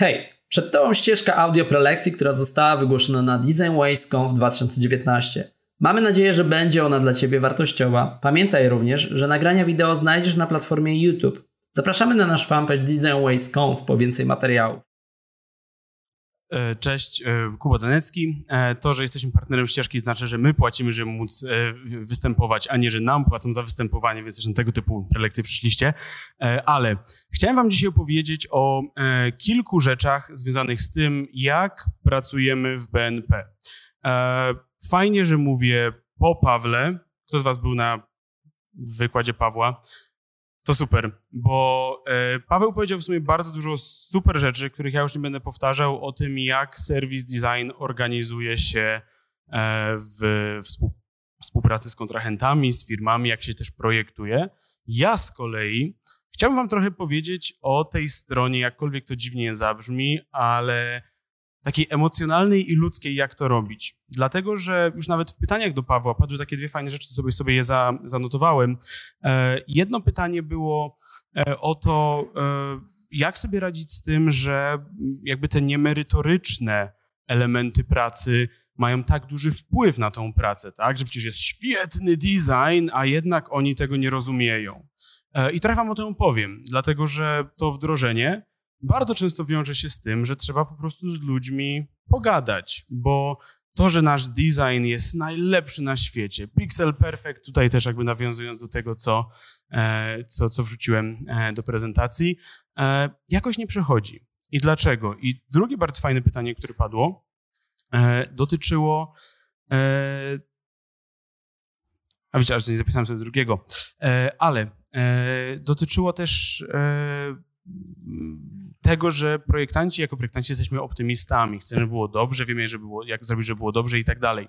Hej, przed Tobą ścieżka audio prelekcji, która została wygłoszona na Design w 2019. Mamy nadzieję, że będzie ona dla Ciebie wartościowa. Pamiętaj również, że nagrania wideo znajdziesz na platformie YouTube. Zapraszamy na nasz fanpage DesignWays.conf po więcej materiałów. E, cześć, e, Kuba Danecki. E, to, że jesteśmy partnerem ścieżki znaczy, że my płacimy, żeby móc występować, a nie, że nam płacą za występowanie, więc też na tego typu prelekcje przyszliście. Ale chciałem wam dzisiaj opowiedzieć o kilku rzeczach związanych z tym, jak pracujemy w BNP. Fajnie, że mówię po Pawle. Kto z was był na wykładzie Pawła? To super, bo e, Paweł powiedział w sumie bardzo dużo super rzeczy, których ja już nie będę powtarzał, o tym, jak serwis design organizuje się e, w współpracy z kontrahentami, z firmami, jak się też projektuje. Ja z kolei chciałbym Wam trochę powiedzieć o tej stronie, jakkolwiek to dziwnie zabrzmi, ale takiej emocjonalnej i ludzkiej, jak to robić. Dlatego, że już nawet w pytaniach do Pawła padły takie dwie fajne rzeczy, sobie sobie je za, zanotowałem. E, jedno pytanie było e, o to, e, jak sobie radzić z tym, że jakby te niemerytoryczne elementy pracy mają tak duży wpływ na tą pracę, tak? Że przecież jest świetny design, a jednak oni tego nie rozumieją. I trochę wam o tym powiem, dlatego że to wdrożenie bardzo często wiąże się z tym, że trzeba po prostu z ludźmi pogadać, bo to, że nasz design jest najlepszy na świecie, pixel perfect, tutaj też jakby nawiązując do tego, co, e, co, co wrzuciłem e, do prezentacji, e, jakoś nie przechodzi. I dlaczego? I drugie bardzo fajne pytanie, które padło, dotyczyło a wiecie, że nie zapisałem sobie drugiego, ale dotyczyło też tego, że projektanci jako projektanci jesteśmy optymistami, chcemy, żeby było dobrze, wiemy, że było, jak zrobić, żeby było dobrze i tak dalej.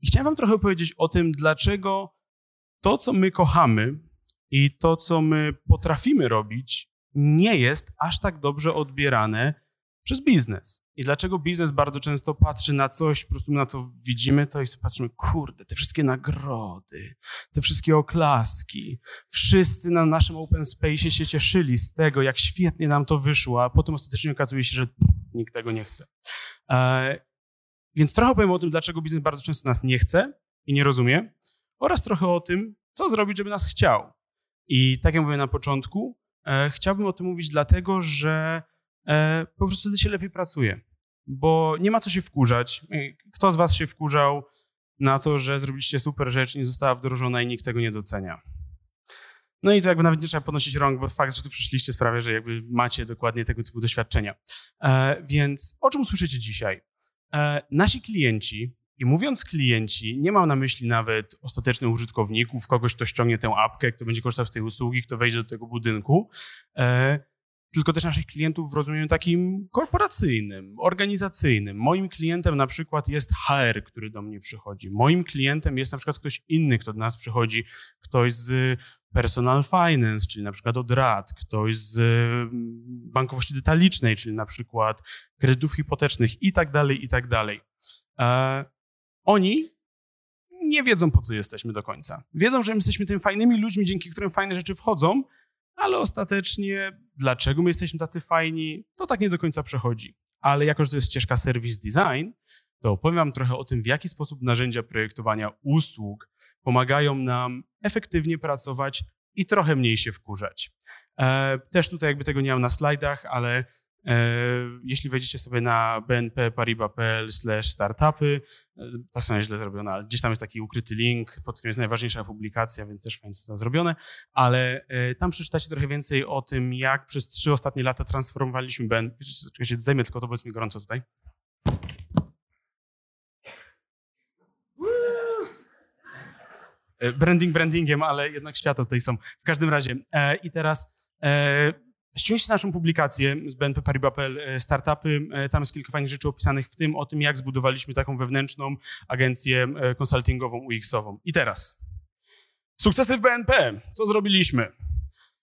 I chciałem wam trochę opowiedzieć o tym, dlaczego to, co my kochamy i to, co my potrafimy robić, nie jest aż tak dobrze odbierane przez biznes. I dlaczego biznes bardzo często patrzy na coś, po prostu na to widzimy to i sobie patrzymy, kurde, te wszystkie nagrody, te wszystkie oklaski, wszyscy na naszym open space się cieszyli z tego, jak świetnie nam to wyszło, a potem ostatecznie okazuje się, że nikt tego nie chce. E, więc trochę powiem o tym, dlaczego biznes bardzo często nas nie chce i nie rozumie, oraz trochę o tym, co zrobić, żeby nas chciał. I tak jak mówię na początku, e, chciałbym o tym mówić dlatego, że po prostu wtedy się lepiej pracuje. Bo nie ma co się wkurzać. E, kto z was się wkurzał na to, że zrobiliście super rzecz, nie została wdrożona i nikt tego nie docenia? No i to jakby nawet nie trzeba podnosić rąk, bo fakt, że tu przyszliście sprawia, że jakby macie dokładnie tego typu doświadczenia. E, więc o czym usłyszycie dzisiaj? E, nasi klienci, i mówiąc klienci, nie mam na myśli nawet ostatecznych użytkowników, kogoś, kto ściągnie tę apkę, kto będzie korzystał z tej usługi, kto wejdzie do tego budynku. Tylko też naszych klientów w rozumieniu takim korporacyjnym, organizacyjnym. Moim klientem na przykład jest HR, który do mnie przychodzi. Moim klientem jest na przykład ktoś inny, kto do nas przychodzi, ktoś z personal finance, czyli na przykład od rad, ktoś z mm, bankowości detalicznej, czyli na przykład kredytów hipotecznych i tak dalej, i tak dalej. E, oni nie wiedzą, po co jesteśmy do końca. Wiedzą, że my jesteśmy tymi fajnymi ludźmi, dzięki którym fajne rzeczy wchodzą, ale ostatecznie dlaczego my jesteśmy tacy fajni, to tak nie do końca przechodzi. Ale jako, że to jest ścieżka service design, to opowiem wam trochę o tym, w jaki sposób narzędzia projektowania usług pomagają nam efektywnie pracować i trochę mniej się wkurzać. E, też tutaj jakby tego nie mam na slajdach, ale jeśli wejdziecie sobie na bnpparibas.pl startupy, e, to są źle zrobione, ale gdzieś tam jest taki ukryty link, pod którym jest najważniejsza publikacja, więc też fajnie to zrobione, ale e, tam przeczytacie trochę więcej o tym, jak przez trzy ostatnie lata transformowaliśmy BNP. Czekajcie, tylko to, bo jest mi gorąco tutaj. Branding brandingiem, ale jednak światło tutaj są. W każdym razie. I teraz Ściągnijcie naszą publikację z BNP Paribas.pl e, Startupy. E, tam jest kilka fajnych rzeczy opisanych, w tym o tym, jak zbudowaliśmy taką wewnętrzną agencję e, konsultingową UX-ową. I teraz. Sukcesy w BNP. Co zrobiliśmy?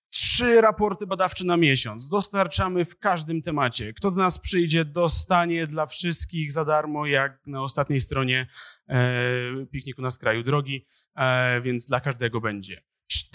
Trzy raporty badawcze na miesiąc. Dostarczamy w każdym temacie. Kto do nas przyjdzie, dostanie dla wszystkich za darmo, jak na ostatniej stronie e, pikniku na skraju drogi, e, więc dla każdego będzie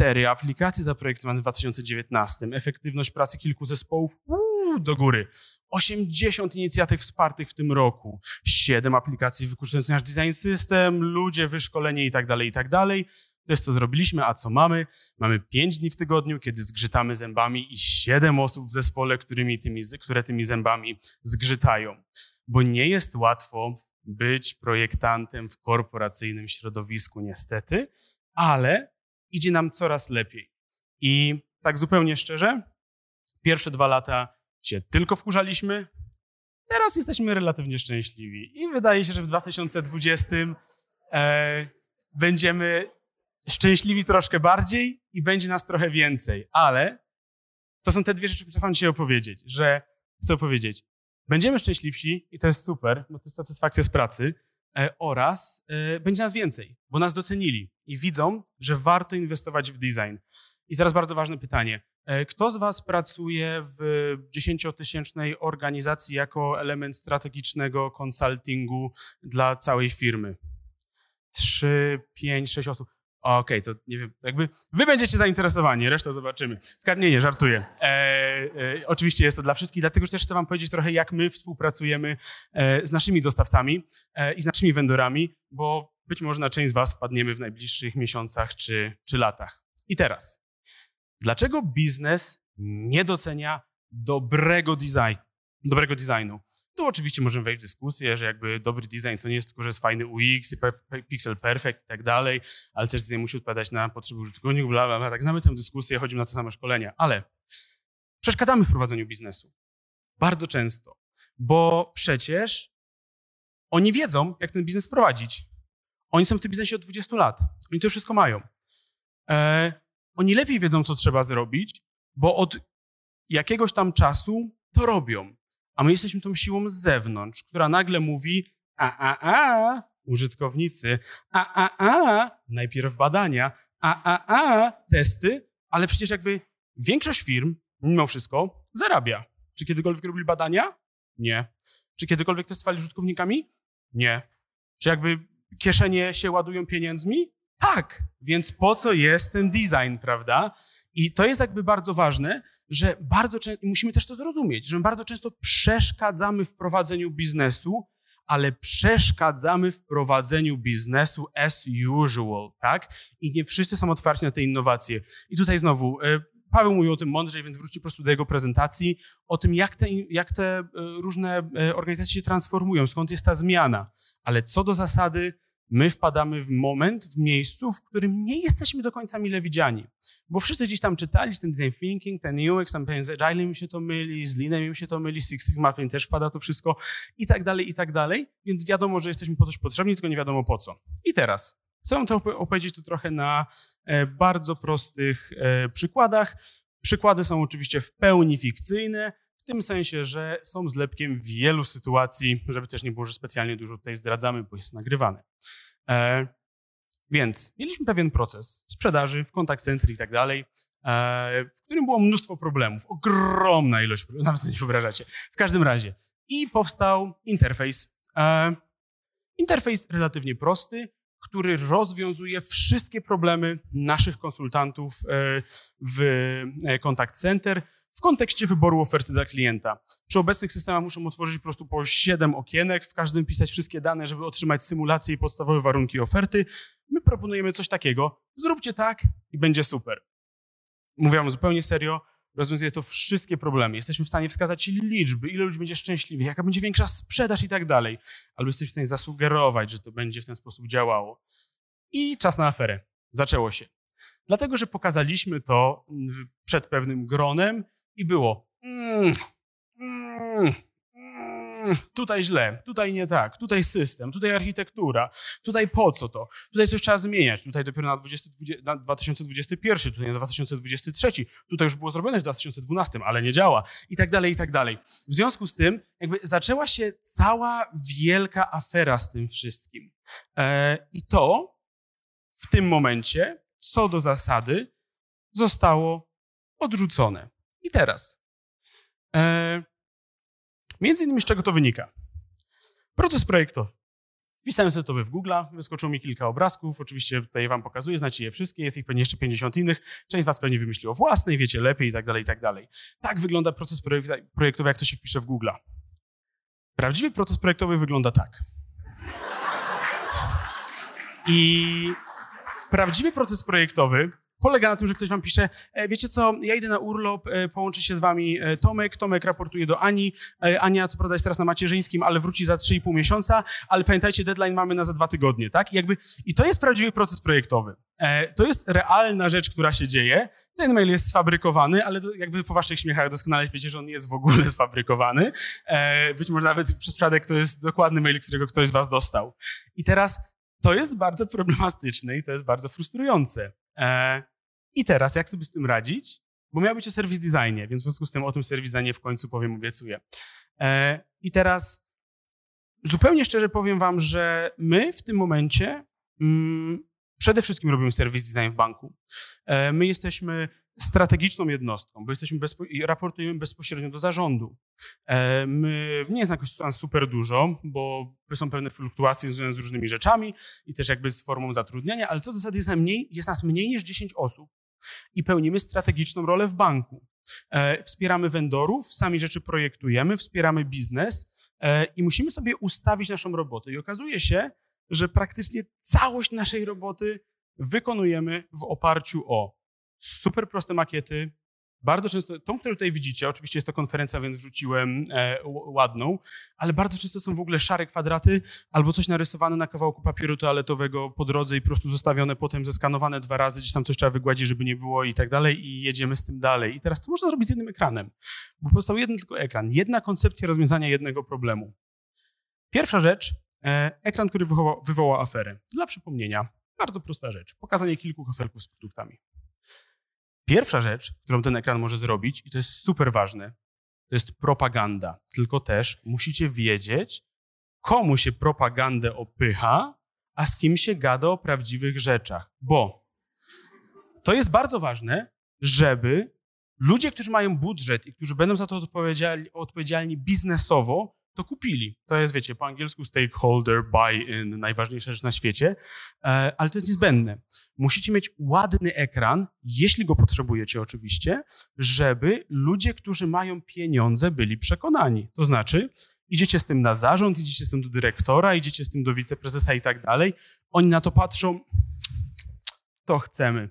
cztery aplikacje zaprojektowane w 2019. Efektywność pracy kilku zespołów uu, do góry. 80 inicjatyw wspartych w tym roku, 7 aplikacji wykorzystujących nasz design system, ludzie, wyszkolenie i tak dalej, i tak. To jest co zrobiliśmy, a co mamy? Mamy 5 dni w tygodniu, kiedy zgrzytamy zębami i 7 osób w zespole, którymi tymi, które tymi zębami zgrzytają. Bo nie jest łatwo być projektantem w korporacyjnym środowisku, niestety, ale idzie nam coraz lepiej. I tak zupełnie szczerze, pierwsze dwa lata się tylko wkurzaliśmy, teraz jesteśmy relatywnie szczęśliwi. I wydaje się, że w 2020 e, będziemy szczęśliwi troszkę bardziej i będzie nas trochę więcej. Ale to są te dwie rzeczy, które chcę dzisiaj opowiedzieć, że chcę powiedzieć, będziemy szczęśliwsi i to jest super, bo to jest satysfakcja z pracy, oraz e, będzie nas więcej, bo nas docenili i widzą, że warto inwestować w design. I teraz bardzo ważne pytanie. E, kto z Was pracuje w dziesięciotysięcznej organizacji jako element strategicznego konsultingu dla całej firmy? Trzy, pięć, sześć osób. Okej, okay, to nie wiem, jakby wy będziecie zainteresowani, resztę zobaczymy. Nie, nie, żartuję. E, e, oczywiście jest to dla wszystkich, dlatego też chcę wam powiedzieć trochę, jak my współpracujemy e, z naszymi dostawcami e, i z naszymi vendorami, bo być może na część z was wpadniemy w najbliższych miesiącach czy, czy latach. I teraz, dlaczego biznes nie docenia dobrego, design, dobrego designu? Tu oczywiście możemy wejść w dyskusję, że jakby dobry design to nie jest tylko, że jest fajny UX, pixel perfect i tak dalej, ale też design musi odpowiadać na potrzeby użytkowników, bla, bla, bla. Tak znamy tę dyskusję, chodzimy na te same szkolenia, ale przeszkadzamy w prowadzeniu biznesu. Bardzo często, bo przecież oni wiedzą, jak ten biznes prowadzić. Oni są w tym biznesie od 20 lat. Oni to wszystko mają. E, oni lepiej wiedzą, co trzeba zrobić, bo od jakiegoś tam czasu to robią. A my jesteśmy tą siłą z zewnątrz, która nagle mówi, a, a, a, użytkownicy, a, a, a, najpierw badania, a, a, a, testy, ale przecież jakby większość firm, mimo wszystko, zarabia. Czy kiedykolwiek robili badania? Nie. Czy kiedykolwiek testowali użytkownikami? Nie. Czy jakby kieszenie się ładują pieniędzmi? Tak. Więc po co jest ten design, prawda? I to jest jakby bardzo ważne, że bardzo często, musimy też to zrozumieć, że bardzo często przeszkadzamy w prowadzeniu biznesu, ale przeszkadzamy w prowadzeniu biznesu as usual, tak? I nie wszyscy są otwarci na te innowacje. I tutaj znowu, e, Paweł mówił o tym mądrzej, więc wróćcie po prostu do jego prezentacji, o tym, jak te, jak te e, różne e, organizacje się transformują, skąd jest ta zmiana. Ale co do zasady, my wpadamy w moment, w miejscu, w którym nie jesteśmy do końca mile widziani. Bo wszyscy gdzieś tam czytali ten design thinking, ten UX, tam z Agile mi się to myli, z Leanem mi się to myli, Six Sigma też wpada to wszystko i tak dalej, i tak dalej. Więc wiadomo, że jesteśmy po coś potrzebni, tylko nie wiadomo po co. I teraz chcę to opowiedzieć to trochę na e, bardzo prostych e, przykładach. Przykłady są oczywiście w pełni fikcyjne, w tym sensie, że są zlepkiem wielu sytuacji, żeby też nie było, że specjalnie dużo tutaj zdradzamy, bo jest nagrywane. E, więc mieliśmy pewien proces sprzedaży w kontakt center i tak dalej, e, w którym było mnóstwo problemów, ogromna ilość problemów, nawet sobie nie wyobrażacie. W każdym razie. I powstał interfejs. E, interfejs relatywnie prosty, który rozwiązuje wszystkie problemy naszych konsultantów e, w e, Contact Center w kontekście wyboru oferty dla klienta. Przy obecnych systemach muszą otworzyć po prostu po 7 okienek, w każdym pisać wszystkie dane, żeby otrzymać symulację i podstawowe warunki oferty. My proponujemy coś takiego. Zróbcie tak i będzie super. Mówię wam zupełnie serio, rozwiązuje to wszystkie problemy. Jesteśmy w stanie wskazać liczby, ile ludzi będzie szczęśliwych, jaka będzie większa sprzedaż i tak dalej. Albo jesteśmy w stanie zasugerować, że to będzie w ten sposób działało. I czas na aferę. Zaczęło się. Dlatego, że pokazaliśmy to przed pewnym gronem i było mm, mm, mm, tutaj źle, tutaj nie tak, tutaj system, tutaj architektura, tutaj po co to, tutaj coś trzeba zmieniać, tutaj dopiero na, 20, na 2021, tutaj na 2023, tutaj już było zrobione w 2012, ale nie działa i tak dalej, i tak dalej. W związku z tym jakby zaczęła się cała wielka afera z tym wszystkim. E, I to w tym momencie, co do zasady, zostało odrzucone. I teraz. E, między innymi z czego to wynika? Proces projektowy. Wpisałem sobie to w Google'a, wyskoczyło mi kilka obrazków, oczywiście tutaj wam pokazuję, znacie je wszystkie, jest ich pewnie jeszcze 50 innych, część z was pewnie wymyśliło własnej, wiecie lepiej i tak dalej, i tak dalej. Tak wygląda proces projektowy, jak to się wpisze w Google'a. Prawdziwy proces projektowy wygląda tak. I prawdziwy proces projektowy polega na tym, że ktoś wam pisze, e, wiecie co, ja idę na urlop, e, połączy się z wami e, Tomek, Tomek raportuje do Ani, Ania co prawda jest teraz na macierzyńskim, ale wróci za 3,5 miesiąca, ale pamiętajcie, deadline mamy na za dwa tygodnie, tak? I, jakby, I to jest prawdziwy proces projektowy. To jest realna rzecz, która się dzieje. Ten mail jest sfabrykowany, ale jakby po waszych śmiechach doskonale wiecie, że on nie jest w ogóle sfabrykowany. Być może nawet przez przypadek to jest dokładny mail, którego ktoś z was dostał. I teraz to jest bardzo problematyczne i to jest bardzo frustrujące. I teraz, jak sobie z tym radzić? Bo miał być o serwis designie, więc w związku z tym o tym serwis w końcu powiem, obiecuję. E, I teraz zupełnie szczerze powiem wam, że my w tym momencie mm, przede wszystkim robimy serwis design w banku. E, my jesteśmy strategiczną jednostką, bo jesteśmy bezpo raportujemy bezpośrednio do zarządu. E, my nie jest jakoś super dużo, bo są pewne fluktuacje związane z różnymi rzeczami i też jakby z formą zatrudniania, ale co do zasady jest, mniej, jest nas mniej niż 10 osób i pełnimy strategiczną rolę w banku. E, wspieramy vendorów, sami rzeczy projektujemy, wspieramy biznes e, i musimy sobie ustawić naszą robotę. I okazuje się, że praktycznie całość naszej roboty wykonujemy w oparciu o super proste makiety, bardzo często, tą, którą tutaj widzicie, oczywiście jest to konferencja, więc wrzuciłem e, ładną, ale bardzo często są w ogóle szare kwadraty albo coś narysowane na kawałku papieru toaletowego po drodze i po prostu zostawione potem, zeskanowane dwa razy, gdzieś tam coś trzeba wygładzić, żeby nie było i tak dalej i jedziemy z tym dalej. I teraz co można zrobić z jednym ekranem? Bo powstał jeden tylko ekran, jedna koncepcja rozwiązania jednego problemu. Pierwsza rzecz, e, ekran, który wywoła, wywoła aferę. Dla przypomnienia, bardzo prosta rzecz. Pokazanie kilku kafelków z produktami. Pierwsza rzecz, którą ten ekran może zrobić, i to jest super ważne, to jest propaganda. Tylko też musicie wiedzieć, komu się propagandę opycha, a z kim się gada o prawdziwych rzeczach. Bo to jest bardzo ważne, żeby ludzie, którzy mają budżet i którzy będą za to odpowiedzialni, odpowiedzialni biznesowo, to kupili. To jest, wiecie, po angielsku stakeholder buy-in, najważniejsza rzecz na świecie, e, ale to jest niezbędne. Musicie mieć ładny ekran, jeśli go potrzebujecie oczywiście, żeby ludzie, którzy mają pieniądze, byli przekonani. To znaczy, idziecie z tym na zarząd, idziecie z tym do dyrektora, idziecie z tym do wiceprezesa i tak dalej. Oni na to patrzą, to chcemy.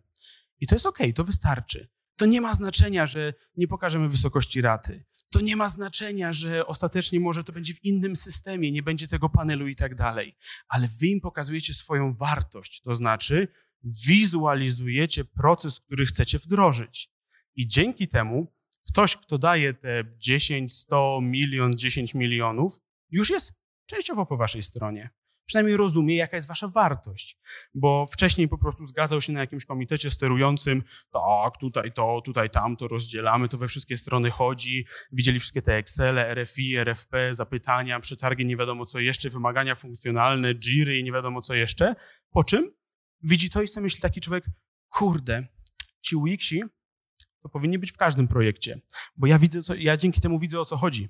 I to jest ok, to wystarczy. To nie ma znaczenia, że nie pokażemy wysokości raty to nie ma znaczenia, że ostatecznie może to będzie w innym systemie, nie będzie tego panelu i tak dalej. Ale wy im pokazujecie swoją wartość, to znaczy wizualizujecie proces, który chcecie wdrożyć. I dzięki temu ktoś, kto daje te 10, 100, milion, 10 milionów, już jest częściowo po waszej stronie przynajmniej rozumie, jaka jest wasza wartość. Bo wcześniej po prostu zgadzał się na jakimś komitecie sterującym, tak, tutaj to, tutaj tamto, rozdzielamy, to we wszystkie strony chodzi, widzieli wszystkie te Excele, RFI, RFP, zapytania, przetargi, nie wiadomo co jeszcze, wymagania funkcjonalne, jiry i nie wiadomo co jeszcze. Po czym widzi to i sobie myśli taki człowiek, kurde, ci Wixi to powinni być w każdym projekcie, bo ja widzę, co, ja dzięki temu widzę o co chodzi.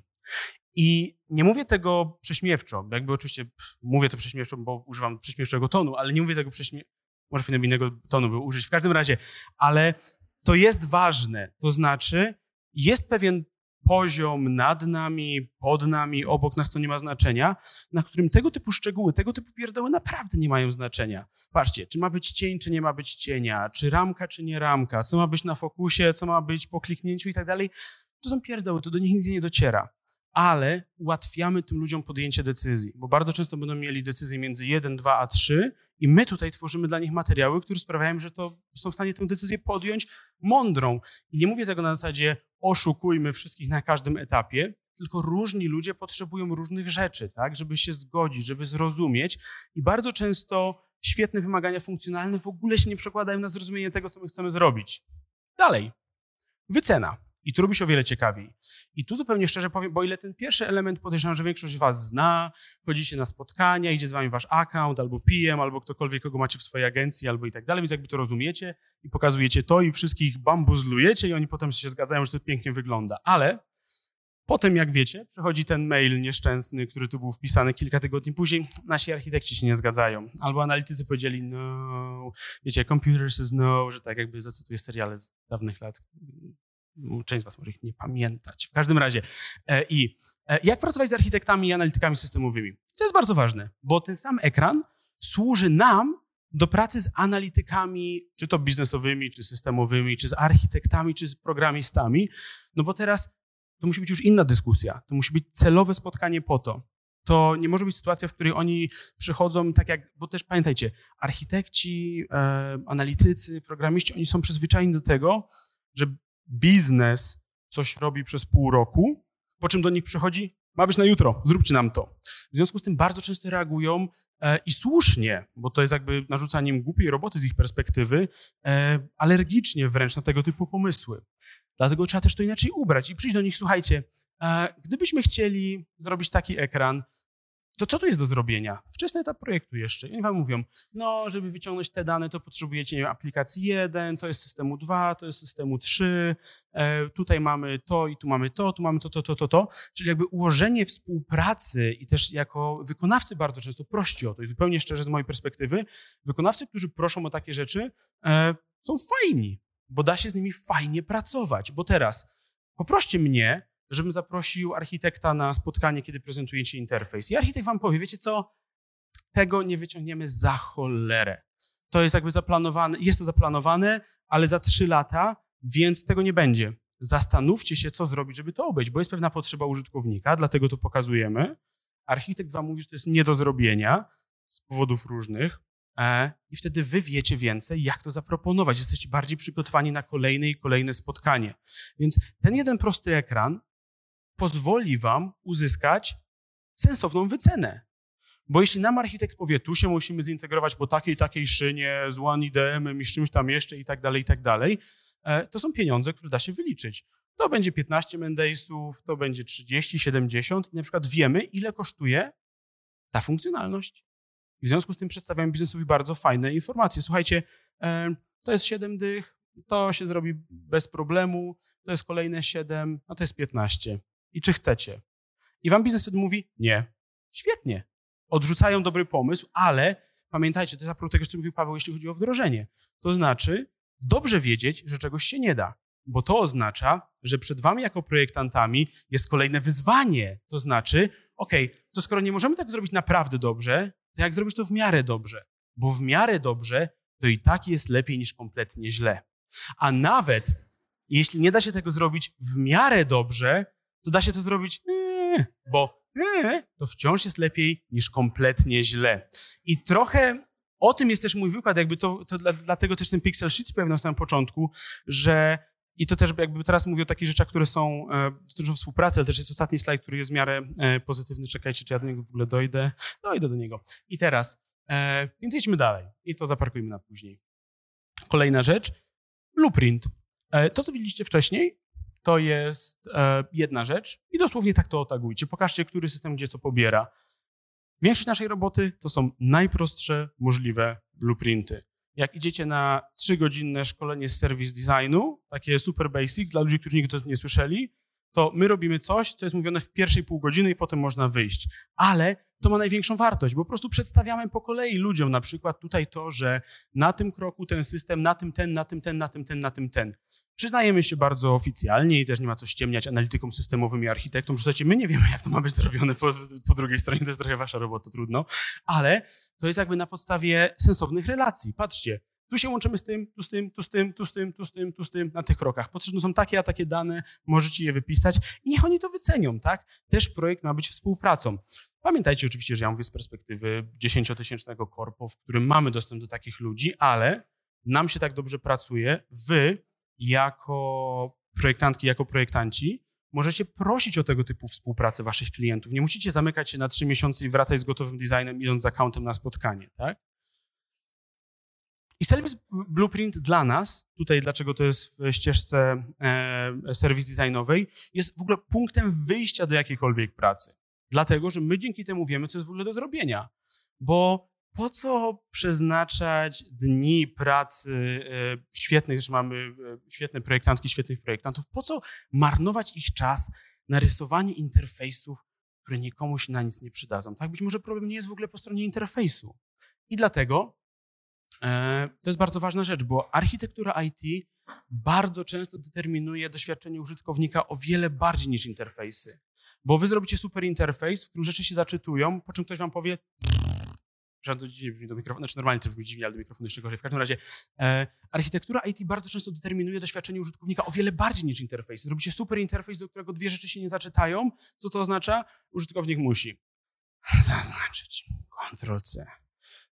I nie mówię tego prześmiewczo, jakby oczywiście mówię to prześmiewczo, bo używam prześmiewczego tonu, ale nie mówię tego prześmiewczo, może powinienem innego tonu by użyć, w każdym razie, ale to jest ważne, to znaczy jest pewien poziom nad nami, pod nami, obok nas to nie ma znaczenia, na którym tego typu szczegóły, tego typu pierdoły naprawdę nie mają znaczenia. Patrzcie, czy ma być cień, czy nie ma być cienia, czy ramka, czy nie ramka, co ma być na fokusie, co ma być po kliknięciu i tak dalej. To są pierdoły, to do nich nigdy nie dociera ale ułatwiamy tym ludziom podjęcie decyzji, bo bardzo często będą mieli decyzje między 1, 2 a 3 i my tutaj tworzymy dla nich materiały, które sprawiają, że to są w stanie tę decyzję podjąć mądrą. I nie mówię tego na zasadzie oszukujmy wszystkich na każdym etapie, tylko różni ludzie potrzebują różnych rzeczy, tak, żeby się zgodzić, żeby zrozumieć i bardzo często świetne wymagania funkcjonalne w ogóle się nie przekładają na zrozumienie tego, co my chcemy zrobić. Dalej. Wycena. I tu robi się o wiele ciekawiej. I tu zupełnie szczerze powiem, bo ile ten pierwszy element podejrzewam, że większość z was zna, chodzicie na spotkania, idzie z wami wasz account, albo PM, albo ktokolwiek, kogo macie w swojej agencji, albo i tak dalej, więc jakby to rozumiecie i pokazujecie to i wszystkich bambuzlujecie i oni potem się zgadzają, że to pięknie wygląda. Ale Potem, jak wiecie, przychodzi ten mail nieszczęsny, który tu był wpisany kilka tygodni później. Nasi architekci się nie zgadzają. Albo analitycy powiedzieli no, wiecie, computer says no, że tak jakby zacytuję seriale z dawnych lat. Część z was może ich nie pamiętać. W każdym razie. E, I e, jak pracować z architektami i analitykami systemowymi? To jest bardzo ważne, bo ten sam ekran służy nam do pracy z analitykami, czy to biznesowymi, czy systemowymi, czy z architektami, czy z programistami, no bo teraz to musi być już inna dyskusja. To musi być celowe spotkanie po to. To nie może być sytuacja, w której oni przychodzą tak jak, bo też pamiętajcie, architekci, e, analitycy, programiści, oni są przyzwyczajeni do tego, że biznes coś robi przez pół roku, po czym do nich przychodzi, ma być na jutro, zróbcie nam to. W związku z tym bardzo często reagują e, i słusznie, bo to jest jakby narzucaniem głupiej roboty z ich perspektywy, e, alergicznie wręcz na tego typu pomysły. Dlatego trzeba też to inaczej ubrać i przyjść do nich, słuchajcie, e, gdybyśmy chcieli zrobić taki ekran, to co tu jest do zrobienia? Wczesny etap projektu jeszcze. I oni wam mówią, no, żeby wyciągnąć te dane, to potrzebujecie, nie wiem, aplikacji 1, to jest systemu 2, to jest systemu 3, e, tutaj mamy to i tu mamy to, tu mamy to, to, to, to, to. Czyli jakby ułożenie współpracy i też jako wykonawcy bardzo często prości o to i zupełnie szczerze z mojej perspektywy, wykonawcy, którzy proszą o takie rzeczy, e, są fajni, bo da się z nimi fajnie pracować. Bo teraz poproście mnie, żebym zaprosił architekta na spotkanie, kiedy prezentujecie interfejs. I architekt wam powie, wiecie co, tego nie wyciągniemy za cholerę. To jest jakby zaplanowane, jest to zaplanowane, ale za trzy lata, więc tego nie będzie. Zastanówcie się, co zrobić, żeby to obejść, bo jest pewna potrzeba użytkownika, dlatego to pokazujemy. Architekt wam mówi, że to jest nie do zrobienia z powodów różnych, E, i wtedy wy wiecie więcej, jak to zaproponować. Jesteście bardziej przygotowani na kolejne i kolejne spotkanie. Więc ten jeden prosty ekran pozwoli wam uzyskać sensowną wycenę. Bo jeśli nam architekt powie, tu się musimy zintegrować po takiej, takiej szynie, z One IDM i z czymś tam jeszcze i tak dalej, i tak dalej, e, to są pieniądze, które da się wyliczyć. To będzie 15 Mendaysów, to będzie 30, 70 i na przykład wiemy, ile kosztuje ta funkcjonalność. I w związku z tym przedstawiam biznesowi bardzo fajne informacje. Słuchajcie, e, to jest 7 dych, to się zrobi bez problemu, to jest kolejne 7, a to jest 15. I czy chcecie? I wam biznes wtedy mówi nie. Świetnie. Odrzucają dobry pomysł, ale pamiętajcie, to jest a tego, co mówił Paweł, jeśli chodzi o wdrożenie. To znaczy dobrze wiedzieć, że czegoś się nie da, bo to oznacza, że przed wami jako projektantami jest kolejne wyzwanie. To znaczy, ok, to skoro nie możemy tak zrobić naprawdę dobrze, to jak zrobić to w miarę dobrze? Bo w miarę dobrze to i tak jest lepiej niż kompletnie źle. A nawet jeśli nie da się tego zrobić w miarę dobrze, to da się to zrobić, ee, bo ee, to wciąż jest lepiej niż kompletnie źle. I trochę o tym jest też mój wykład, jakby to, to dlatego też ten Pixel Sheet pojawił na samym początku, że i to też jakby teraz mówię o takich rzeczach, które są, e, dotyczą współpracy, ale też jest ostatni slajd, który jest w miarę e, pozytywny. Czekajcie, czy ja do niego w ogóle dojdę. Dojdę do niego. I teraz, e, więc jedźmy dalej. I to zaparkujmy na później. Kolejna rzecz, blueprint. To, co widzieliście wcześniej, to jest e, jedna rzecz i dosłownie tak to otagujcie. Pokażcie, który system gdzie co pobiera. Większość naszej roboty to są najprostsze możliwe blueprinty jak idziecie na trzygodzinne szkolenie z service designu, takie super basic dla ludzi, którzy nigdy o tym nie słyszeli, to my robimy coś, co jest mówione w pierwszej pół godziny i potem można wyjść. Ale to ma największą wartość, bo po prostu przedstawiamy po kolei ludziom na przykład tutaj to, że na tym kroku ten system, na tym ten, na tym ten, na tym ten, na tym ten. Przyznajemy się bardzo oficjalnie i też nie ma co ściemniać analitykom systemowym i architektom, że słuchajcie, my nie wiemy, jak to ma być zrobione po, po drugiej stronie, to jest trochę wasza robota, trudno, ale to jest jakby na podstawie sensownych relacji. Patrzcie, tu się łączymy z tym, tu z tym, tu z tym, tu z tym, tu z tym, tu z tym, na tych krokach. Potrzebne są takie, a takie dane, możecie je wypisać i niech oni to wycenią, tak? Też projekt ma być współpracą. Pamiętajcie oczywiście, że ja mówię z perspektywy dziesięciotysięcznego korpo, w którym mamy dostęp do takich ludzi, ale nam się tak dobrze pracuje. Wy, jako projektantki, jako projektanci, możecie prosić o tego typu współpracę waszych klientów. Nie musicie zamykać się na trzy miesiące i wracać z gotowym designem, idąc z accountem na spotkanie, tak? I Service Blueprint dla nas, tutaj dlaczego to jest w ścieżce e, serwis designowej, jest w ogóle punktem wyjścia do jakiejkolwiek pracy. Dlatego, że my dzięki temu wiemy, co jest w ogóle do zrobienia. Bo po co przeznaczać dni pracy e, świetnych, że mamy e, świetne projektantki, świetnych projektantów, po co marnować ich czas narysowanie interfejsów, które nikomu się na nic nie przydadzą. Tak? Być może problem nie jest w ogóle po stronie interfejsu. I dlatego to jest bardzo ważna rzecz, bo architektura IT bardzo często determinuje doświadczenie użytkownika o wiele bardziej niż interfejsy. Bo wy zrobicie super interfejs, w którym rzeczy się zaczytują, po czym ktoś wam powie to dziwnie brzmi do mikrofonu, znaczy normalnie to brzmi dziwnie, ale do mikrofonu jeszcze gorzej. W każdym razie e, architektura IT bardzo często determinuje doświadczenie użytkownika o wiele bardziej niż interfejs. Zrobicie super interfejs, do którego dwie rzeczy się nie zaczytają. Co to oznacza? Użytkownik musi zaznaczyć, Ctrl-C,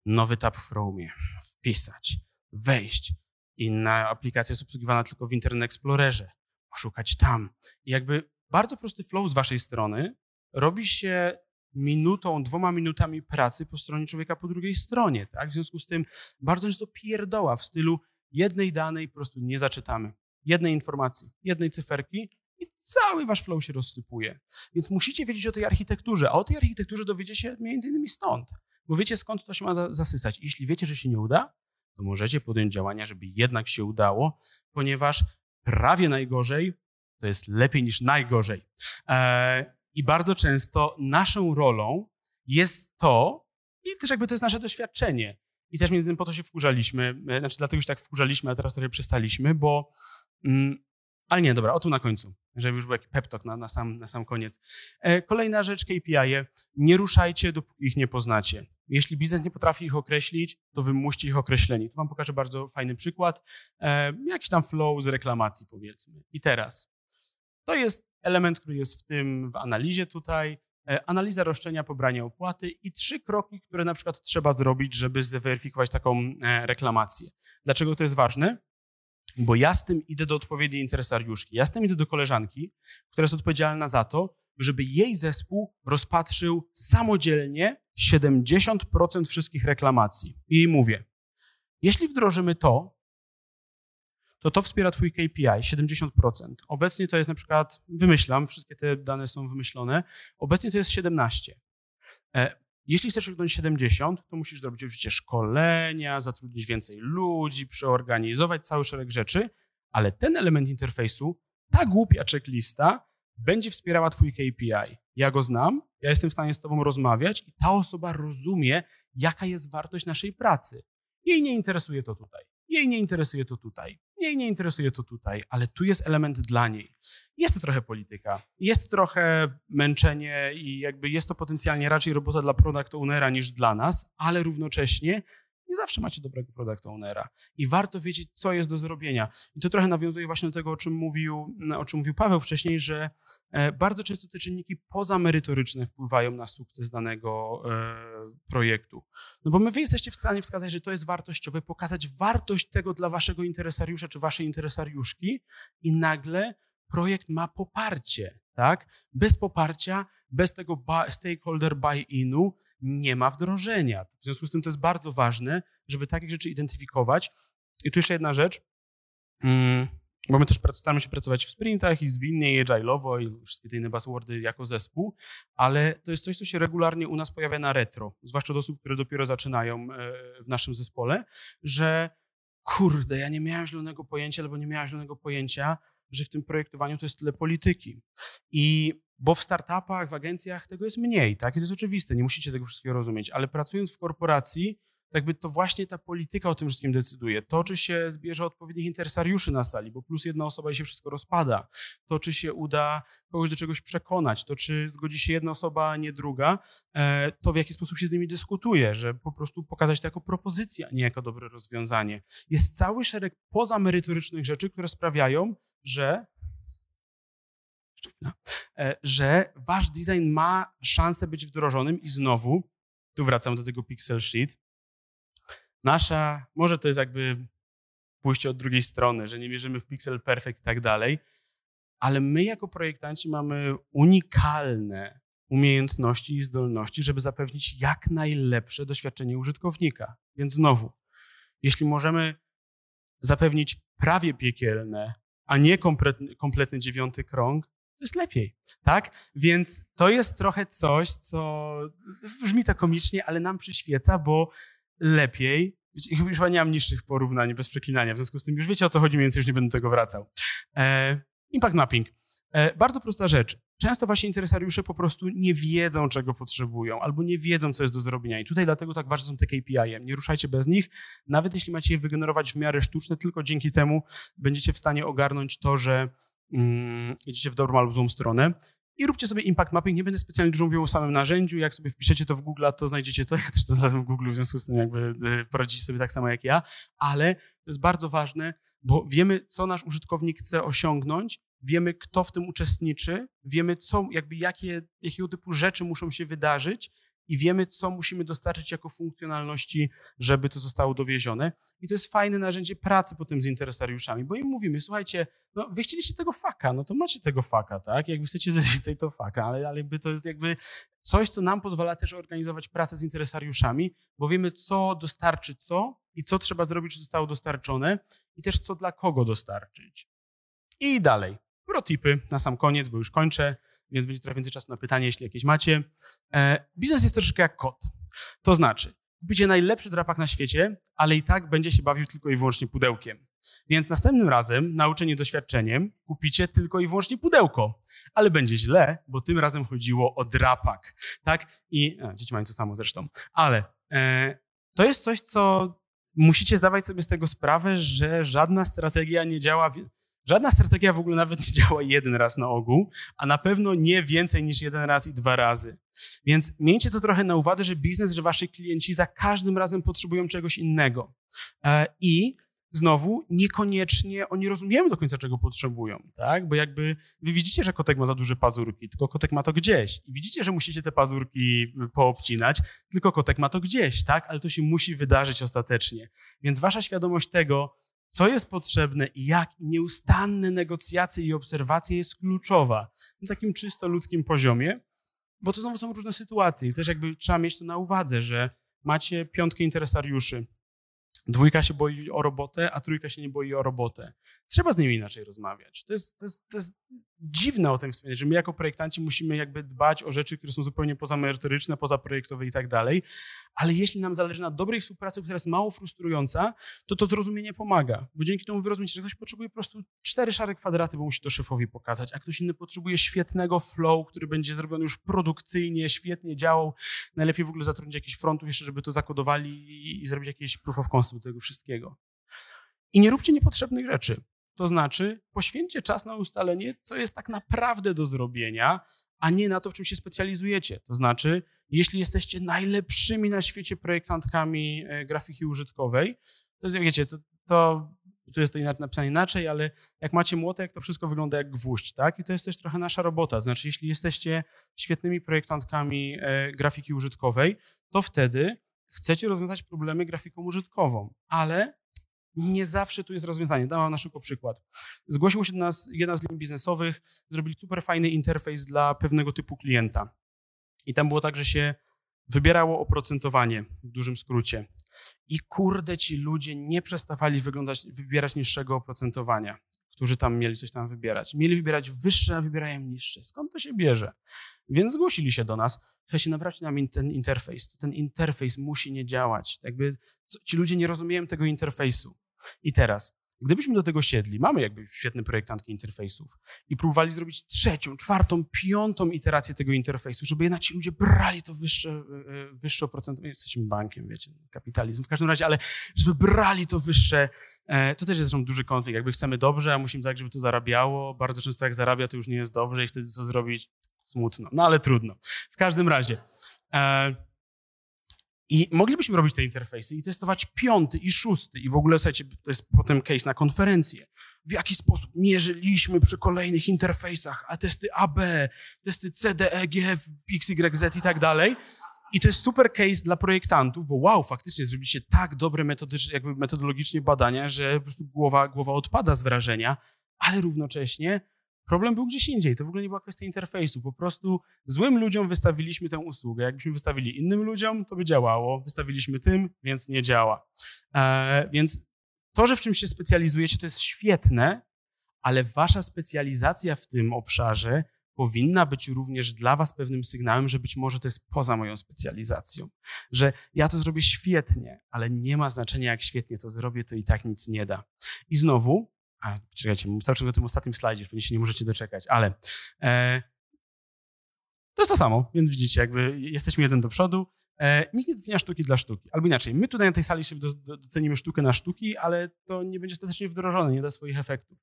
nowy tab w Chrome, wpisać, wejść. Inna aplikacja jest obsługiwana tylko w Internet Explorerze, poszukać tam. I jakby bardzo prosty flow z waszej strony robi się minutą, dwoma minutami pracy po stronie człowieka po drugiej stronie. Tak? W związku z tym bardzo często pierdoła w stylu jednej danej po prostu nie zaczytamy. Jednej informacji, jednej cyferki i cały wasz flow się rozsypuje. Więc musicie wiedzieć o tej architekturze, a o tej architekturze dowiecie się między innymi stąd. Bo wiecie skąd to się ma zasysać. Jeśli wiecie, że się nie uda, to możecie podjąć działania, żeby jednak się udało, ponieważ prawie najgorzej to jest lepiej niż najgorzej. Eee, I bardzo często naszą rolą jest to, i też jakby to jest nasze doświadczenie. I też między innymi po to się wkurzaliśmy, e, znaczy dlatego już tak wkurzaliśmy, a teraz trochę przestaliśmy, bo mm, ale nie, dobra, o tu na końcu, żeby już był jakiś pep talk na, na, sam, na sam koniec. E, kolejna rzecz, KPI. -e. Nie ruszajcie, dopóki ich nie poznacie. Jeśli biznes nie potrafi ich określić, to wymuście ich określenie. Tu wam pokażę bardzo fajny przykład. E, jakiś tam flow z reklamacji, powiedzmy. I teraz. To jest element, który jest w tym, w analizie tutaj. E, analiza roszczenia, pobranie opłaty i trzy kroki, które na przykład trzeba zrobić, żeby zweryfikować taką e, reklamację. Dlaczego to jest ważne? Bo ja z tym idę do odpowiedniej interesariuszki. Ja z tym idę do koleżanki, która jest odpowiedzialna za to, żeby jej zespół rozpatrzył samodzielnie 70% wszystkich reklamacji. I jej mówię, jeśli wdrożymy to, to to wspiera twój KPI 70%. Obecnie to jest na przykład, wymyślam, wszystkie te dane są wymyślone, obecnie to jest 17. E, jeśli chcesz osiągnąć 70, to musisz zrobić oczywiście szkolenia, zatrudnić więcej ludzi, przeorganizować cały szereg rzeczy, ale ten element interfejsu, ta głupia checklista, będzie wspierała Twój KPI. Ja go znam, ja jestem w stanie z Tobą rozmawiać i ta osoba rozumie, jaka jest wartość naszej pracy. Jej nie interesuje to tutaj. Jej nie interesuje to tutaj. Jej nie interesuje to tutaj, ale tu jest element dla niej. Jest to trochę polityka, jest trochę męczenie i jakby jest to potencjalnie raczej robota dla product ownera niż dla nas, ale równocześnie nie zawsze macie dobrego product ownera i warto wiedzieć, co jest do zrobienia. I to trochę nawiązuje właśnie do tego, o czym mówił, o czym mówił Paweł wcześniej, że e, bardzo często te czynniki pozamerytoryczne wpływają na sukces danego e, projektu. No bo my wy jesteście w stanie wskazać, że to jest wartościowe, pokazać wartość tego dla waszego interesariusza czy waszej interesariuszki i nagle projekt ma poparcie, tak? Bez poparcia, bez tego stakeholder buy-inu nie ma wdrożenia. W związku z tym to jest bardzo ważne, żeby takie rzeczy identyfikować. I tu jeszcze jedna rzecz, mm, bo my też staramy się pracować w sprintach i zwinnie, i agile'owo i wszystkie te inne buzzwordy jako zespół, ale to jest coś, co się regularnie u nas pojawia na retro, zwłaszcza do osób, które dopiero zaczynają e, w naszym zespole, że kurde, ja nie miałem zielonego pojęcia albo nie miałem zielonego pojęcia, że w tym projektowaniu to jest tyle polityki. I bo w startupach, w agencjach tego jest mniej, tak? I to jest oczywiste, nie musicie tego wszystkiego rozumieć, ale pracując w korporacji, jakby to właśnie ta polityka o tym wszystkim decyduje. To, czy się zbierze odpowiednich interesariuszy na sali, bo plus jedna osoba i się wszystko rozpada. To, czy się uda kogoś do czegoś przekonać. To, czy zgodzi się jedna osoba, a nie druga. E, to, w jaki sposób się z nimi dyskutuje, że po prostu pokazać to jako propozycję, a nie jako dobre rozwiązanie. Jest cały szereg pozamerytorycznych rzeczy, które sprawiają, że E, że wasz design ma szansę być wdrożonym i znowu, tu wracam do tego pixel sheet, nasza, może to jest jakby pójście od drugiej strony, że nie mierzymy w pixel perfect i tak dalej, ale my jako projektanci mamy unikalne umiejętności i zdolności, żeby zapewnić jak najlepsze doświadczenie użytkownika. Więc znowu, jeśli możemy zapewnić prawie piekielne, a nie kompletny, kompletny dziewiąty krąg, to jest lepiej, tak? Więc to jest trochę coś, co brzmi to komicznie, ale nam przyświeca, bo lepiej, chyba nie mam niższych porównań bez przeklinania, w związku z tym już wiecie o co chodzi, więc już nie będę tego wracał. E, impact mapping. E, bardzo prosta rzecz. często właśnie interesariusze po prostu nie wiedzą, czego potrzebują, albo nie wiedzą, co jest do zrobienia. I tutaj dlatego tak ważne są te KPI. -e. Nie ruszajcie bez nich, nawet jeśli macie je wygenerować w miarę sztuczne, tylko dzięki temu będziecie w stanie ogarnąć to, że mm, w dobrą albo złą stronę. I róbcie sobie impact mapping. Nie będę specjalnie dużo mówił o samym narzędziu. Jak sobie wpiszecie to w Google, to znajdziecie to. Ja też to znalazłem w Google, w związku z tym jakby e, poradzicie sobie tak samo jak ja. Ale to jest bardzo ważne, bo wiemy, co nasz użytkownik chce osiągnąć, wiemy, kto w tym uczestniczy, wiemy, co, jakby jakie, jakiego typu rzeczy muszą się wydarzyć i wiemy, co musimy dostarczyć jako funkcjonalności, żeby to zostało dowiezione. I to jest fajne narzędzie pracy potem z interesariuszami, bo im mówimy, słuchajcie, no wy chcieliście tego faka, no to macie tego faka, tak? Jakby chcecie zazwyczaj to faka, ale, ale jakby to jest jakby coś, co nam pozwala też organizować pracę z interesariuszami, bo wiemy, co dostarczy co i co trzeba zrobić, żeby zostało dostarczone i też co dla kogo dostarczyć. I dalej. Protipy na sam koniec, bo już kończę więc będzie trochę więcej czasu na pytanie, jeśli jakieś macie. E, biznes jest troszeczkę jak kot. To znaczy, kupicie najlepszy drapak na świecie, ale i tak będzie się bawił tylko i wyłącznie pudełkiem. Więc następnym razem, nauczenie doświadczeniem, kupicie tylko i wyłącznie pudełko. Ale będzie źle, bo tym razem chodziło o drapak. Tak? I a, dzieci mają to samo zresztą. Ale e, to jest coś, co musicie zdawać sobie z tego sprawę, że żadna strategia nie działa. Żadna strategia w ogóle nawet nie działa jeden raz na ogół, a na pewno nie więcej niż jeden raz i dwa razy. Więc miejcie to trochę na uwadze, że biznes, że wasi klienci za każdym razem potrzebują czegoś innego. E, I znowu niekoniecznie oni rozumieją do końca, czego potrzebują, tak? Bo jakby wy widzicie, że kotek ma za duże pazurki, tylko kotek ma to gdzieś. I widzicie, że musicie te pazurki poobcinać, tylko kotek ma to gdzieś, tak? Ale to się musi wydarzyć ostatecznie. Więc wasza świadomość tego, co jest potrzebne i jak nieustanne negocjacje i obserwacje jest kluczowa na takim czysto ludzkim poziomie, bo to znowu są różne sytuacje i też jakby trzeba mieć to na uwadze, że macie piątkę interesariuszy, Dwójka się boi o robotę, a trójka się nie boi o robotę. Trzeba z nimi inaczej rozmawiać. To jest, to jest, to jest dziwne o tym wspomnieć, że my jako projektanci musimy jakby dbać o rzeczy, które są zupełnie pozamerytoryczne, pozaprojektowe i tak dalej, ale jeśli nam zależy na dobrej współpracy, która jest mało frustrująca, to to zrozumienie pomaga, bo dzięki temu wyrozumiecie, że ktoś potrzebuje po prostu cztery szare kwadraty, bo musi to szefowi pokazać, a ktoś inny potrzebuje świetnego flow, który będzie zrobiony już produkcyjnie, świetnie działał, najlepiej w ogóle zatrudnić jakichś frontów jeszcze, żeby to zakodowali i, zrobić jakieś proof of concept tego wszystkiego. I nie róbcie niepotrzebnych rzeczy. To znaczy, poświęćcie czas na ustalenie, co jest tak naprawdę do zrobienia, a nie na to, w czym się specjalizujecie. To znaczy, jeśli jesteście najlepszymi na świecie projektantkami e, grafiki użytkowej, to jest, wiecie, to, to tu jest to napisane inaczej, ale jak macie młotek, to wszystko wygląda jak gwóźdź, tak? I to jest też trochę nasza robota. To znaczy, jeśli jesteście świetnymi projektantkami e, grafiki użytkowej, to wtedy chcecie rozwiązać problemy grafiką użytkową, ale nie zawsze tu jest rozwiązanie. Dam na szybko przykład. Zgłosił się do nas jedna z linii biznesowych, zrobili super fajny interfejs dla pewnego typu klienta. I tam było tak, że się wybierało oprocentowanie w dużym skrócie. I kurde, ci ludzie nie przestawali wyglądać, wybierać niższego oprocentowania, którzy tam mieli coś tam wybierać. Mieli wybierać wyższe, a wybierają niższe. Skąd to się bierze? Więc zgłosili się do nas. Słuchajcie, naprawcie nam ten interfejs. Ten interfejs musi nie działać. Jakby ci ludzie nie rozumieją tego interfejsu. I teraz, gdybyśmy do tego siedli, mamy jakby świetne projektantki interfejsów i próbowali zrobić trzecią, czwartą, piątą iterację tego interfejsu, żeby jednak ci ludzie brali to wyższe, e, e, wyższe oprocentowanie, jesteśmy bankiem, wiecie, kapitalizm w każdym razie, ale żeby brali to wyższe, e, to też jest duży konflikt. Jakby chcemy dobrze, a musimy tak, żeby to zarabiało. Bardzo często jak zarabia, to już nie jest dobrze i wtedy co zrobić? Smutno. No ale trudno. W każdym razie. I moglibyśmy robić te interfejsy i testować piąty i szósty i w ogóle, słuchajcie, to jest potem case na konferencję. W jaki sposób mierzyliśmy przy kolejnych interfejsach, a testy AB, testy CD, EG, XYZ i tak dalej. I to jest super case dla projektantów, bo wow, faktycznie zrobiliście tak dobre metodyczne, jakby metodologicznie badania, że po prostu głowa, głowa odpada z wrażenia, ale równocześnie Problem był gdzieś indziej. To w ogóle nie była kwestia interfejsu. Po prostu złym ludziom wystawiliśmy tę usługę. Jakbyśmy wystawili innym ludziom, to by działało. Wystawiliśmy tym, więc nie działa. E, więc to, że w czymś się specjalizujecie, to jest świetne, ale wasza specjalizacja w tym obszarze powinna być również dla was pewnym sygnałem, że być może to jest poza moją specjalizacją. Że ja to zrobię świetnie, ale nie ma znaczenia, jak świetnie to zrobię, to i tak nic nie da. I znowu, a czekajcie, cały czas o tym ostatnim slajdzie, pewnie się nie możecie doczekać, ale e, To jest to samo, więc widzicie, jakby jesteśmy jeden do przodu. E, nikt nie docenia sztuki dla sztuki. Albo inaczej, my tutaj na tej sali sobie do, do, docenimy sztukę na sztuki, ale to nie będzie ostatecznie wdrożone, nie da swoich efektów.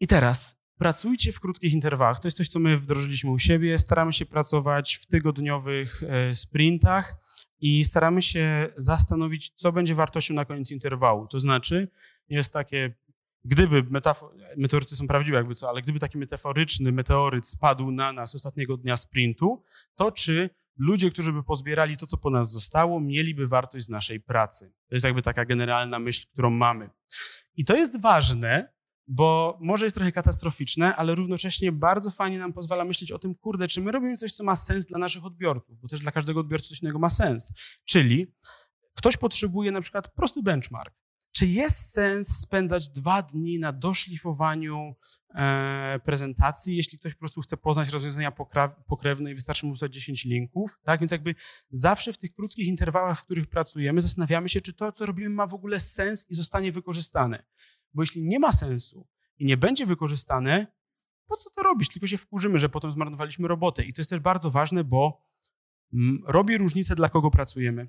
I teraz pracujcie w krótkich interwałach. To jest coś, co my wdrożyliśmy u siebie. Staramy się pracować w tygodniowych e, sprintach i staramy się zastanowić, co będzie wartością na koniec interwału. To znaczy, jest takie, gdyby meteoryty są prawdziwe, jakby co, ale gdyby taki metaforyczny meteoryt spadł na nas ostatniego dnia sprintu, to czy ludzie, którzy by pozbierali to, co po nas zostało, mieliby wartość naszej pracy. To jest jakby taka generalna myśl, którą mamy. I to jest ważne, bo może jest trochę katastroficzne, ale równocześnie bardzo fajnie nam pozwala myśleć o tym, kurde, czy my robimy coś, co ma sens dla naszych odbiorców, bo też dla każdego odbiorcy coś innego ma sens. Czyli ktoś potrzebuje na przykład prosty benchmark. Czy jest sens spędzać dwa dni na doszlifowaniu e, prezentacji, jeśli ktoś po prostu chce poznać rozwiązania pokrewne i wystarczy mu wysłać 10 linków? Tak, więc jakby zawsze w tych krótkich interwałach, w których pracujemy, zastanawiamy się, czy to, co robimy, ma w ogóle sens i zostanie wykorzystane. Bo jeśli nie ma sensu i nie będzie wykorzystane, po co to robić? Tylko się wkurzymy, że potem zmarnowaliśmy robotę. I to jest też bardzo ważne, bo mm, robi różnicę, dla kogo pracujemy.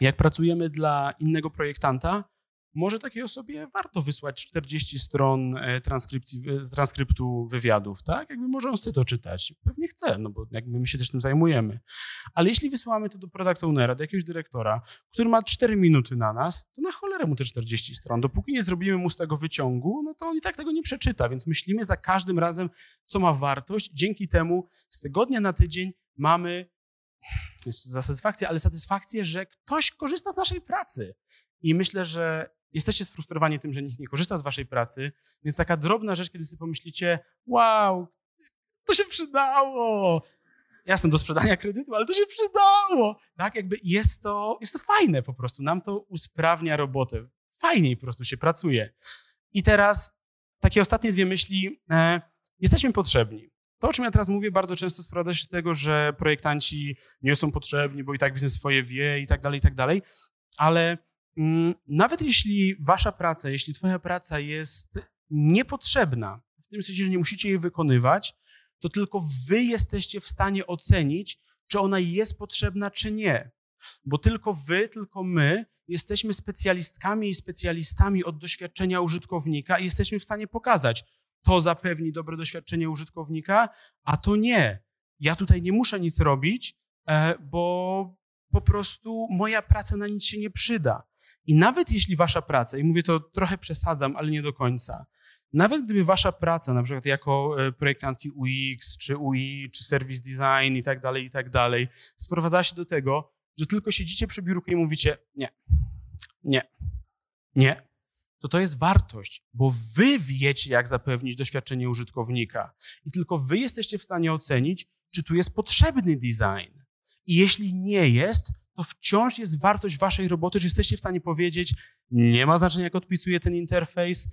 Jak pracujemy dla innego projektanta, może takiej osobie warto wysłać 40 stron e, transkrypcji, e, transkryptu wywiadów, tak? Jakby może on chce to czytać. Pewnie chce, no bo jakby my się też tym zajmujemy. Ale jeśli wysyłamy to do product ownera, do jakiegoś dyrektora, który ma 4 minuty na nas, to na cholerę mu te 40 stron. Dopóki nie zrobimy mu z tego wyciągu, no to on i tak tego nie przeczyta, więc myślimy za każdym razem, co ma wartość. Dzięki temu z tygodnia na tydzień mamy za satysfakcję, ale satysfakcję, że ktoś korzysta z naszej pracy. I myślę, że jesteście sfrustrowani tym, że nikt nie korzysta z waszej pracy, więc taka drobna rzecz, kiedy sobie pomyślicie, wow, to się przydało. Jasne, do sprzedania kredytu, ale to się przydało. Tak, jakby jest to, jest to fajne po prostu. Nam to usprawnia robotę. Fajniej po prostu się pracuje. I teraz takie ostatnie dwie myśli. E, jesteśmy potrzebni. To, o czym ja teraz mówię, bardzo często sprowadza się do tego, że projektanci nie są potrzebni, bo i tak biznes swoje wie i tak dalej, i tak dalej. Ale nawet jeśli wasza praca, jeśli twoja praca jest niepotrzebna, w tym sensie, że nie musicie jej wykonywać, to tylko wy jesteście w stanie ocenić, czy ona jest potrzebna, czy nie. Bo tylko wy, tylko my jesteśmy specjalistkami i specjalistami od doświadczenia użytkownika i jesteśmy w stanie pokazać, to zapewni dobre doświadczenie użytkownika, a to nie. Ja tutaj nie muszę nic robić, e, bo po prostu moja praca na nic się nie przyda. I nawet jeśli wasza praca, i mówię to trochę przesadzam, ale nie do końca, nawet gdyby wasza praca, na przykład jako e, projektantki UX, czy UI, czy service design i tak dalej, i tak dalej, sprowadzała się do tego, że tylko siedzicie przy biurku i mówicie nie, nie, nie, to to jest wartość, bo wy wiecie, jak zapewnić doświadczenie użytkownika i tylko wy jesteście w stanie ocenić, czy tu jest potrzebny design. I jeśli nie jest, to wciąż jest wartość waszej roboty, że jesteście w stanie powiedzieć, nie ma znaczenia, jak odpisuje ten interfejs,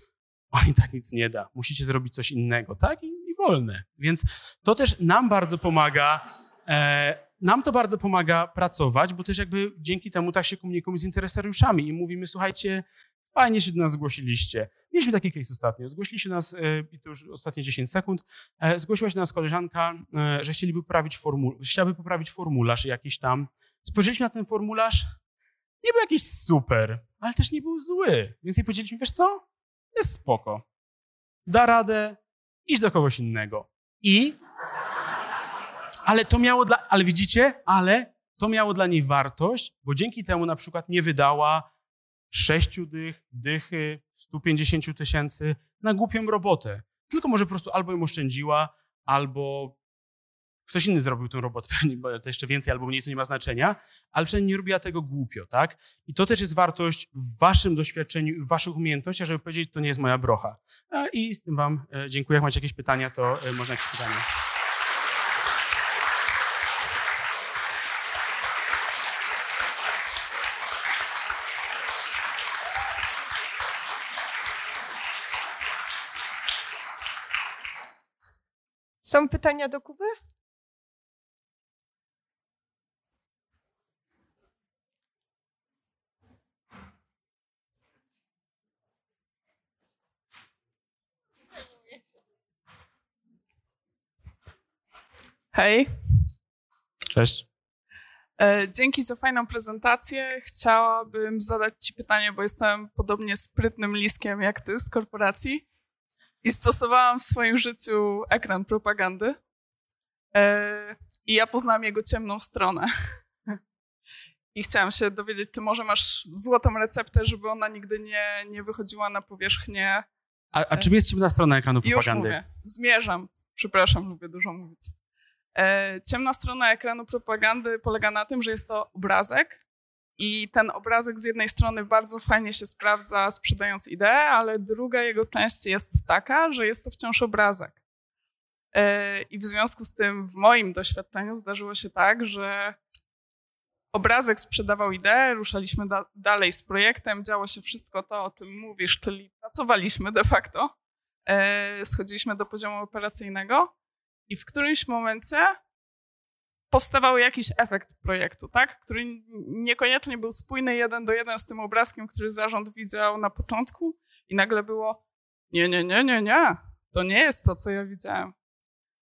on i tak nic nie da. Musicie zrobić coś innego, tak? I, i wolne. Więc to też nam bardzo pomaga. E, nam to bardzo pomaga pracować, bo też jakby dzięki temu tak się komunikujemy z interesariuszami i mówimy, słuchajcie, fajnie się do nas zgłosiliście. Mieliśmy taki case ostatnio. Zgłosili się do nas, e, i to już ostatnie 10 sekund, e, zgłosiła się do nas koleżanka, e, że chcieliby poprawić formularz, chciałaby poprawić formularz jakiś tam Spojrzeliśmy na ten formularz, nie był jakiś super, ale też nie był zły. Więc jej powiedzieliśmy, wiesz co? Jest spoko. Da radę, idź do kogoś innego. I... Ale to miało dla... Ale widzicie? Ale to miało dla niej wartość, bo dzięki temu na przykład nie wydała sześciu dych, dychy, 150 tysięcy na głupią robotę. Tylko może po prostu albo ją oszczędziła, albo ktoś inny zrobił tę robotę, pewnie to jeszcze więcej albo mniej, to nie ma znaczenia, ale przynajmniej nie robiła tego głupio, tak? I to też jest wartość w waszym doświadczeniu w waszych umiejętnościach, żeby powiedzieć, to nie jest moja brocha. I z tym wam e, dziękuję. Jak macie jakieś pytania, to e, można jakieś pytania. Są pytania do Kuby? Hej. Cześć. E, dzięki za fajną prezentację. Chciałabym zadać Ci pytanie, bo jestem podobnie sprytnym liskiem jak Ty z korporacji i stosowałam w swoim życiu ekran propagandy. E, I ja poznałam jego ciemną stronę. I chciałam się dowiedzieć, Ty może masz złotą receptę, żeby ona nigdy nie, nie wychodziła na powierzchnię. A, a czym jest ciemna strona ekranu Już propagandy? mówię. Zmierzam. Przepraszam, lubię dużo mówić. E, ciemna strona ekranu propagandy polega na tym, że jest to obrazek i ten obrazek z jednej strony bardzo fajnie się sprawdza sprzedając ideę, ale druga jego część jest taka, że jest to wciąż obrazek. E, I w związku z tym w moim doświadczeniu zdarzyło się tak, że obrazek sprzedawał ideę, ruszaliśmy da dalej z projektem, działo się wszystko to, o tym mówisz, czyli pracowaliśmy de facto, e, schodziliśmy do poziomu operacyjnego i w którymś momencie powstawał jakiś efekt projektu, tak? który niekoniecznie był spójny jeden do jeden z tym obrazkiem, który zarząd widział na początku i nagle było nie, nie, nie, nie, nie, to nie jest to, co ja widziałem.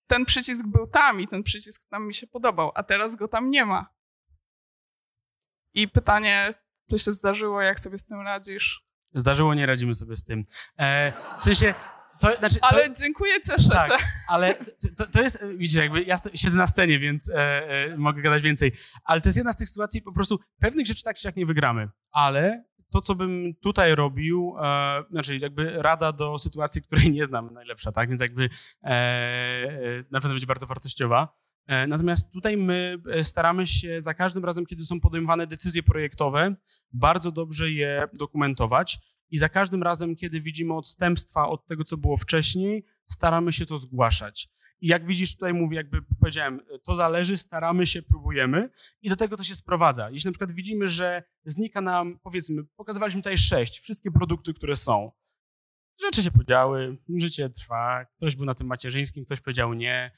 Ten przycisk był tam i ten przycisk tam mi się podobał, a teraz go tam nie ma. I pytanie, to się zdarzyło, jak sobie z tym radzisz? Zdarzyło, nie radzimy sobie z tym. E, w sensie, to, znaczy, to, Ale dziękuję, cieszę tak, się. ale to, to jest, widzicie, jakby ja siedzę na scenie, więc e, e, mogę gadać więcej, ale to jest jedna z tych sytuacji, po prostu pewnych rzeczy tak czy jak nie wygramy, ale to, co bym tutaj robił, e, znaczy jakby rada do sytuacji, której nie znam najlepsza, tak, więc jakby e, e, na pewno będzie bardzo wartościowa. E, Natomiast tutaj my e, staramy się za każdym razem, kiedy są podejmowane decyzje projektowe, bardzo dobrze je dokumentować i za każdym razem, kiedy widzimy odstępstwa od tego, co było wcześniej, staramy się to zgłaszać. I jak widzisz, tutaj mówię, jakby powiedziałem, to zależy, staramy się, próbujemy i do tego to się sprowadza. Jeśli na przykład widzimy, że znika nam, powiedzmy, pokazywaliśmy tutaj sześć, wszystkie produkty, które są. Rzeczy się podziały, życie trwa, ktoś był na tym macierzyńskim, ktoś powiedział nie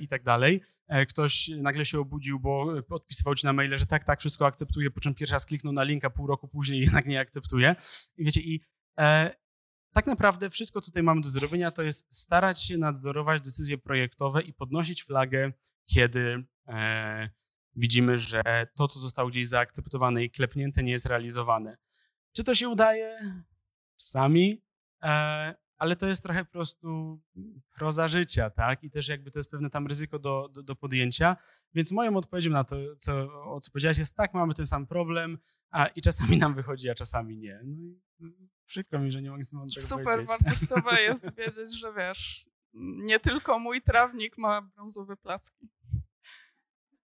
i tak dalej. E, ktoś nagle się obudził, bo odpisywał ci na maile, że tak, tak, wszystko akceptuje, po czym pierwszy raz kliknął na linka pół roku później jednak nie akceptuje. I wiecie, i e, tak naprawdę wszystko tutaj mamy do zrobienia, to jest starać się nadzorować decyzje projektowe i podnosić flagę, kiedy e, widzimy, że to, co zostało gdzieś zaakceptowane i klepnięte, nie jest realizowane. Czy to się udaje? Czasami, e, ale to jest trochę po prostu proza życia, tak? I też jakby to jest pewne tam ryzyko do, do, do podjęcia. Więc moją odpowiedzią na to, co, o co powiedziałaś, jest tak, mamy ten sam problem a, i czasami nam wychodzi, a czasami nie. No i mm, przykro mi, że nie mogę z tym tego Super powiedzieć. wartościowe jest wiedzieć, że wiesz, nie tylko mój trawnik ma brązowe placki.